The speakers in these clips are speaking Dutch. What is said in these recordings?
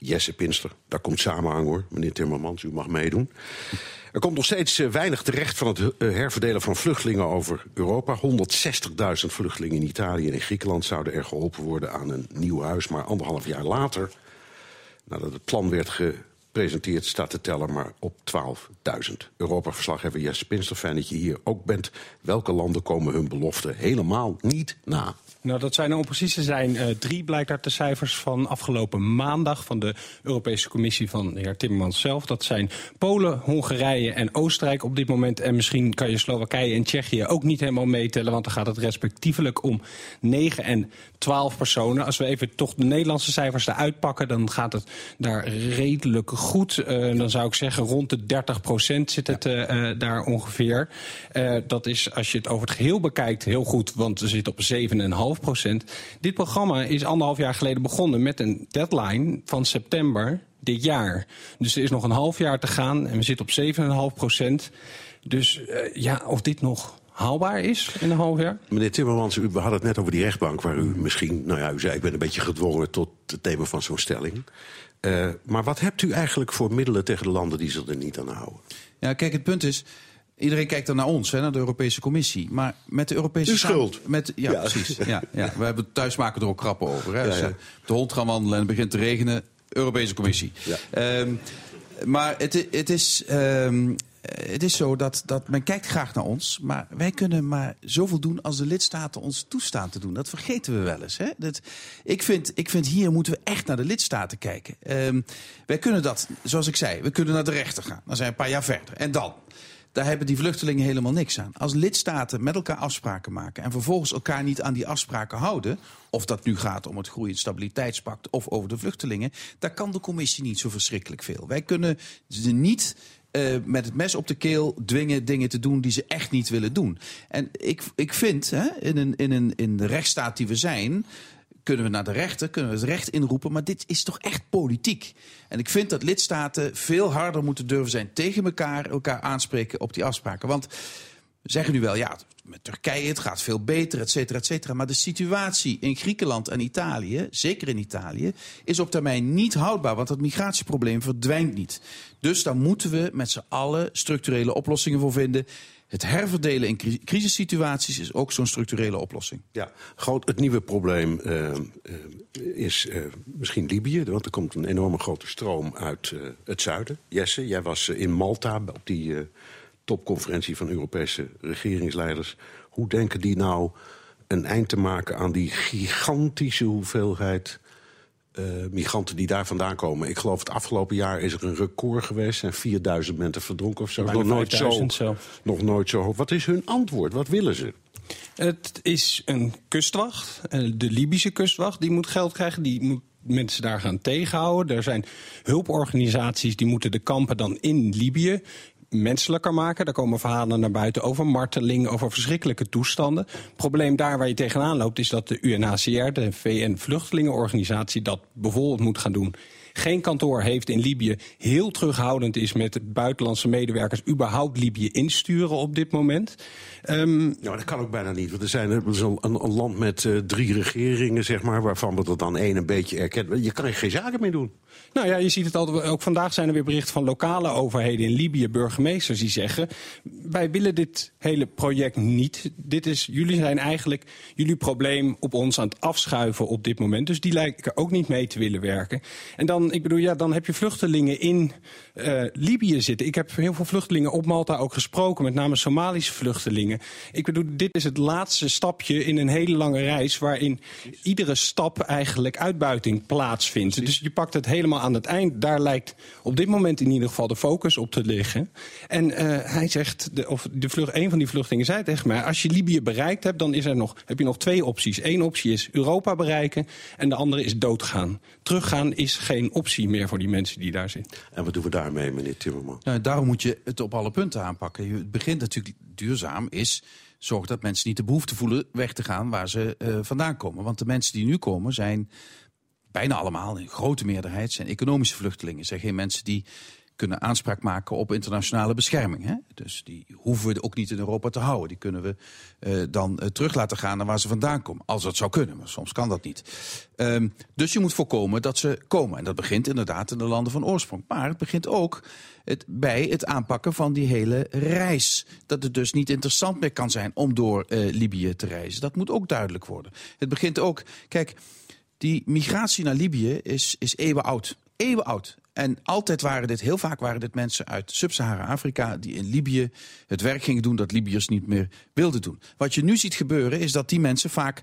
Jesse Pinster. Daar komt samenhang hoor, meneer Timmermans, u mag meedoen. Er komt nog steeds uh, weinig terecht van het uh, herverdelen van vluchtelingen over Europa. 160.000 vluchtelingen in Italië en in Griekenland zouden er geholpen worden aan een nieuw huis. Maar anderhalf jaar later, nadat het plan werd gepresenteerd, staat de teller maar op 12.000. Europa-verslaggever Jesse Pinster, fijn dat je hier ook bent. Welke landen komen hun belofte helemaal niet na? Nou, dat zijn om precies te zijn uh, drie, blijkt uit de cijfers van afgelopen maandag van de Europese Commissie van de heer Timmermans zelf. Dat zijn Polen, Hongarije en Oostenrijk op dit moment. En misschien kan je Slowakije en Tsjechië ook niet helemaal meetellen, want dan gaat het respectievelijk om 9 en 12 personen. Als we even toch de Nederlandse cijfers eruit pakken, dan gaat het daar redelijk goed. Uh, dan zou ik zeggen rond de 30 procent zit het uh, daar ongeveer. dat is, als je het over het geheel bekijkt, heel goed, want we zitten op 7,5% dit programma is anderhalf jaar geleden begonnen met een deadline van september dit jaar. Dus er is nog een half jaar te gaan en we zitten op 7,5% Dus uh, ja, of dit nog haalbaar is in een half jaar? Meneer Timmermans, u, we hadden het net over die rechtbank... waar u misschien, nou ja, u zei ik ben een beetje gedwongen tot het nemen van zo'n stelling. Uh, maar wat hebt u eigenlijk voor middelen tegen de landen die zich er niet aan houden? Ja, kijk, het punt is... Iedereen kijkt dan naar ons, hè, naar de Europese Commissie. Maar met de Europese... De schuld. Met, ja, ja, precies. Ja, ja. We hebben thuis maken er ook grappen over. Hè. Ja, ja. Als de hond gaan wandelen en het begint te regenen, Europese Commissie. Ja. Um, maar het, het is... Um, het is zo dat, dat men kijkt graag naar ons, maar wij kunnen maar zoveel doen als de lidstaten ons toestaan te doen. Dat vergeten we wel eens. Hè? Dat, ik, vind, ik vind hier moeten we echt naar de lidstaten kijken. Um, wij kunnen dat, zoals ik zei, we kunnen naar de rechter gaan. Dan zijn we een paar jaar verder. En dan? Daar hebben die vluchtelingen helemaal niks aan. Als lidstaten met elkaar afspraken maken en vervolgens elkaar niet aan die afspraken houden, of dat nu gaat om het groei- en stabiliteitspact of over de vluchtelingen, daar kan de commissie niet zo verschrikkelijk veel. Wij kunnen ze niet uh, met het mes op de keel dwingen dingen te doen die ze echt niet willen doen. En ik, ik vind, hè, in, een, in, een, in de rechtsstaat die we zijn, kunnen we naar de rechter, kunnen we het recht inroepen. Maar dit is toch echt politiek. En ik vind dat lidstaten veel harder moeten durven zijn tegen elkaar, elkaar aanspreken op die afspraken. Want we zeggen nu wel, ja, met Turkije, het gaat veel beter, et cetera, et cetera. Maar de situatie in Griekenland en Italië, zeker in Italië, is op termijn niet houdbaar. Want het migratieprobleem verdwijnt niet. Dus daar moeten we met z'n allen structurele oplossingen voor vinden. Het herverdelen in crisissituaties is ook zo'n structurele oplossing. Ja, groot, het nieuwe probleem uh, uh, is uh, misschien Libië. Want er komt een enorme grote stroom uit het zuiden. Jesse, jij was in Malta op die topconferentie van Europese regeringsleiders. Hoe denken die nou een eind te maken aan die gigantische hoeveelheid uh, migranten die daar vandaan komen. Ik geloof het afgelopen jaar is er een record geweest. en 4000 mensen verdronken of zo. Nog nooit zo, zo. nog nooit zo hoog. Wat is hun antwoord? Wat willen ze? Het is een kustwacht. Eh, de Libische kustwacht die moet geld krijgen. Die moet mensen daar gaan tegenhouden. Er zijn hulporganisaties die moeten de kampen dan in Libië menselijker maken. Daar komen verhalen naar buiten over marteling, over verschrikkelijke toestanden. Het probleem daar waar je tegenaan loopt is dat de UNHCR, de VN-vluchtelingenorganisatie, dat bijvoorbeeld moet gaan doen geen kantoor heeft in Libië, heel terughoudend is met buitenlandse medewerkers überhaupt Libië insturen op dit moment. Um, nou, dat kan ook bijna niet. Want er zijn er een, een, land met uh, drie regeringen, zeg maar, waarvan we er dan één een beetje erkennen. Je kan er geen zaken mee doen. Nou ja, je ziet het altijd. Ook vandaag zijn er weer berichten van lokale overheden in Libië, burgemeesters die zeggen: wij willen dit hele project niet. Dit is, jullie zijn eigenlijk jullie probleem op ons aan het afschuiven op dit moment. Dus die lijken ook niet mee te willen werken. En dan, ik bedoel, ja, dan heb je vluchtelingen in uh, Libië zitten. Ik heb heel veel vluchtelingen op Malta ook gesproken, met name Somalische vluchtelingen. Ik bedoel, dit is het laatste stapje in een hele lange reis waarin iedere stap eigenlijk uitbuiting plaatsvindt. Dus je pakt het helemaal aan het eind. Daar lijkt op dit moment in ieder geval de focus op te liggen. En uh, hij zegt, de, of de vlucht, een van die vluchtelingen zei tegen mij... als je Libië bereikt hebt, dan is er nog, heb je nog twee opties. Eén optie is Europa bereiken en de andere is doodgaan. Teruggaan is geen optie meer voor die mensen die daar zitten. En wat doen we daarmee, meneer Timmerman? Nou, daarom moet je het op alle punten aanpakken. Het begint natuurlijk duurzaam is zorg dat mensen niet de behoefte voelen weg te gaan waar ze uh, vandaan komen. Want de mensen die nu komen zijn bijna allemaal, in grote meerderheid, zijn economische vluchtelingen. zijn geen mensen die kunnen aanspraak maken op internationale bescherming. Hè? Dus die hoeven we ook niet in Europa te houden. Die kunnen we uh, dan uh, terug laten gaan naar waar ze vandaan komen. Als dat zou kunnen, maar soms kan dat niet. Um, dus je moet voorkomen dat ze komen. En dat begint inderdaad in de landen van oorsprong. Maar het begint ook het, bij het aanpakken van die hele reis. Dat het dus niet interessant meer kan zijn om door uh, Libië te reizen. Dat moet ook duidelijk worden. Het begint ook, kijk, die migratie naar Libië is, is eeuwen oud. Eeuwen oud. En altijd waren dit, heel vaak waren dit mensen uit Sub-Sahara-Afrika die in Libië het werk gingen doen dat Libiërs niet meer wilden doen. Wat je nu ziet gebeuren is dat die mensen vaak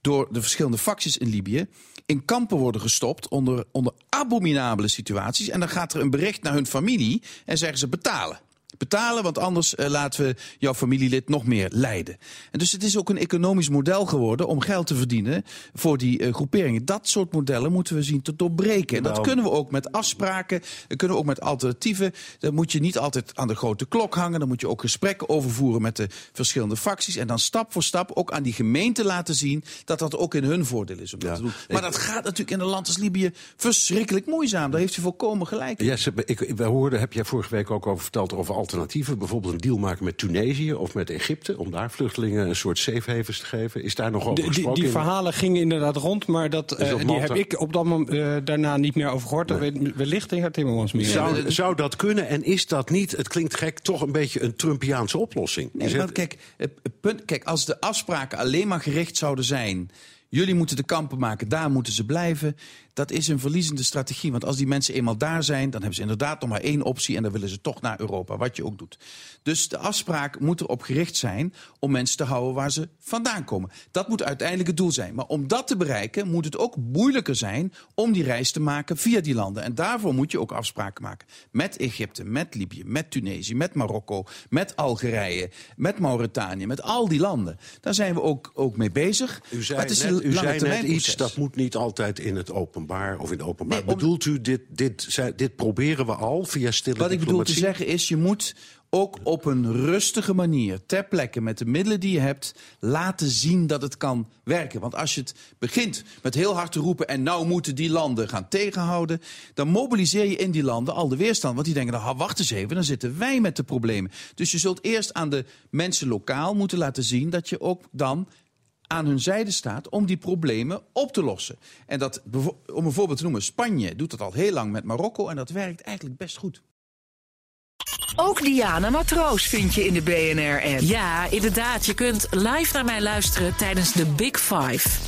door de verschillende facties in Libië in kampen worden gestopt onder, onder abominabele situaties. En dan gaat er een bericht naar hun familie en zeggen ze betalen betalen, want anders uh, laten we jouw familielid nog meer lijden. En dus het is ook een economisch model geworden om geld te verdienen voor die uh, groeperingen. Dat soort modellen moeten we zien te doorbreken. En dat nou. kunnen we ook met afspraken, dat kunnen we ook met alternatieven. Dan moet je niet altijd aan de grote klok hangen. Dan moet je ook gesprekken overvoeren met de verschillende facties. En dan stap voor stap ook aan die gemeente laten zien dat dat ook in hun voordeel is om dat te doen. Maar dat gaat natuurlijk in een land als Libië verschrikkelijk moeizaam. Daar heeft u volkomen gelijk. Ja, ik, we hoorden, heb jij vorige week ook over verteld over alternatieven? Bijvoorbeeld een deal maken met Tunesië of met Egypte... om daar vluchtelingen een soort safe havens te geven? Is daar nog over gesproken? Die, die verhalen gingen inderdaad rond, maar dat, uh, die heb ik op dat moment uh, daarna niet meer over gehoord. Nee. Wellicht tegen Timmermans meer. Zou, zou dat kunnen en is dat niet, het klinkt gek, toch een beetje een Trumpiaanse oplossing? Nee, maar kijk, punt, kijk, als de afspraken alleen maar gericht zouden zijn... Jullie moeten de kampen maken, daar moeten ze blijven dat is een verliezende strategie. Want als die mensen eenmaal daar zijn, dan hebben ze inderdaad nog maar één optie en dan willen ze toch naar Europa, wat je ook doet. Dus de afspraak moet erop gericht zijn om mensen te houden waar ze vandaan komen. Dat moet uiteindelijk het doel zijn. Maar om dat te bereiken moet het ook moeilijker zijn om die reis te maken via die landen. En daarvoor moet je ook afspraken maken met Egypte, met Libië, met Tunesië, met Marokko, met Algerije, met Mauritanië, met al die landen. Daar zijn we ook, ook mee bezig. U zei, het is net, u zei net iets, dat moet niet altijd in het openbaar of in openbaar. Bedoelt u, dit, dit, dit proberen we al via stille Wat ik bedoel te zeggen is, je moet ook op een rustige manier, ter plekke, met de middelen die je hebt, laten zien dat het kan werken. Want als je het begint met heel hard te roepen en nou moeten die landen gaan tegenhouden, dan mobiliseer je in die landen al de weerstand. Want die denken, nou wacht eens even, dan zitten wij met de problemen. Dus je zult eerst aan de mensen lokaal moeten laten zien dat je ook dan aan hun zijde staat om die problemen op te lossen. En dat, om een voorbeeld te noemen, Spanje doet dat al heel lang met Marokko en dat werkt eigenlijk best goed. Ook Diana Matroos vind je in de BNR-app. Ja, inderdaad. Je kunt live naar mij luisteren tijdens de Big Five.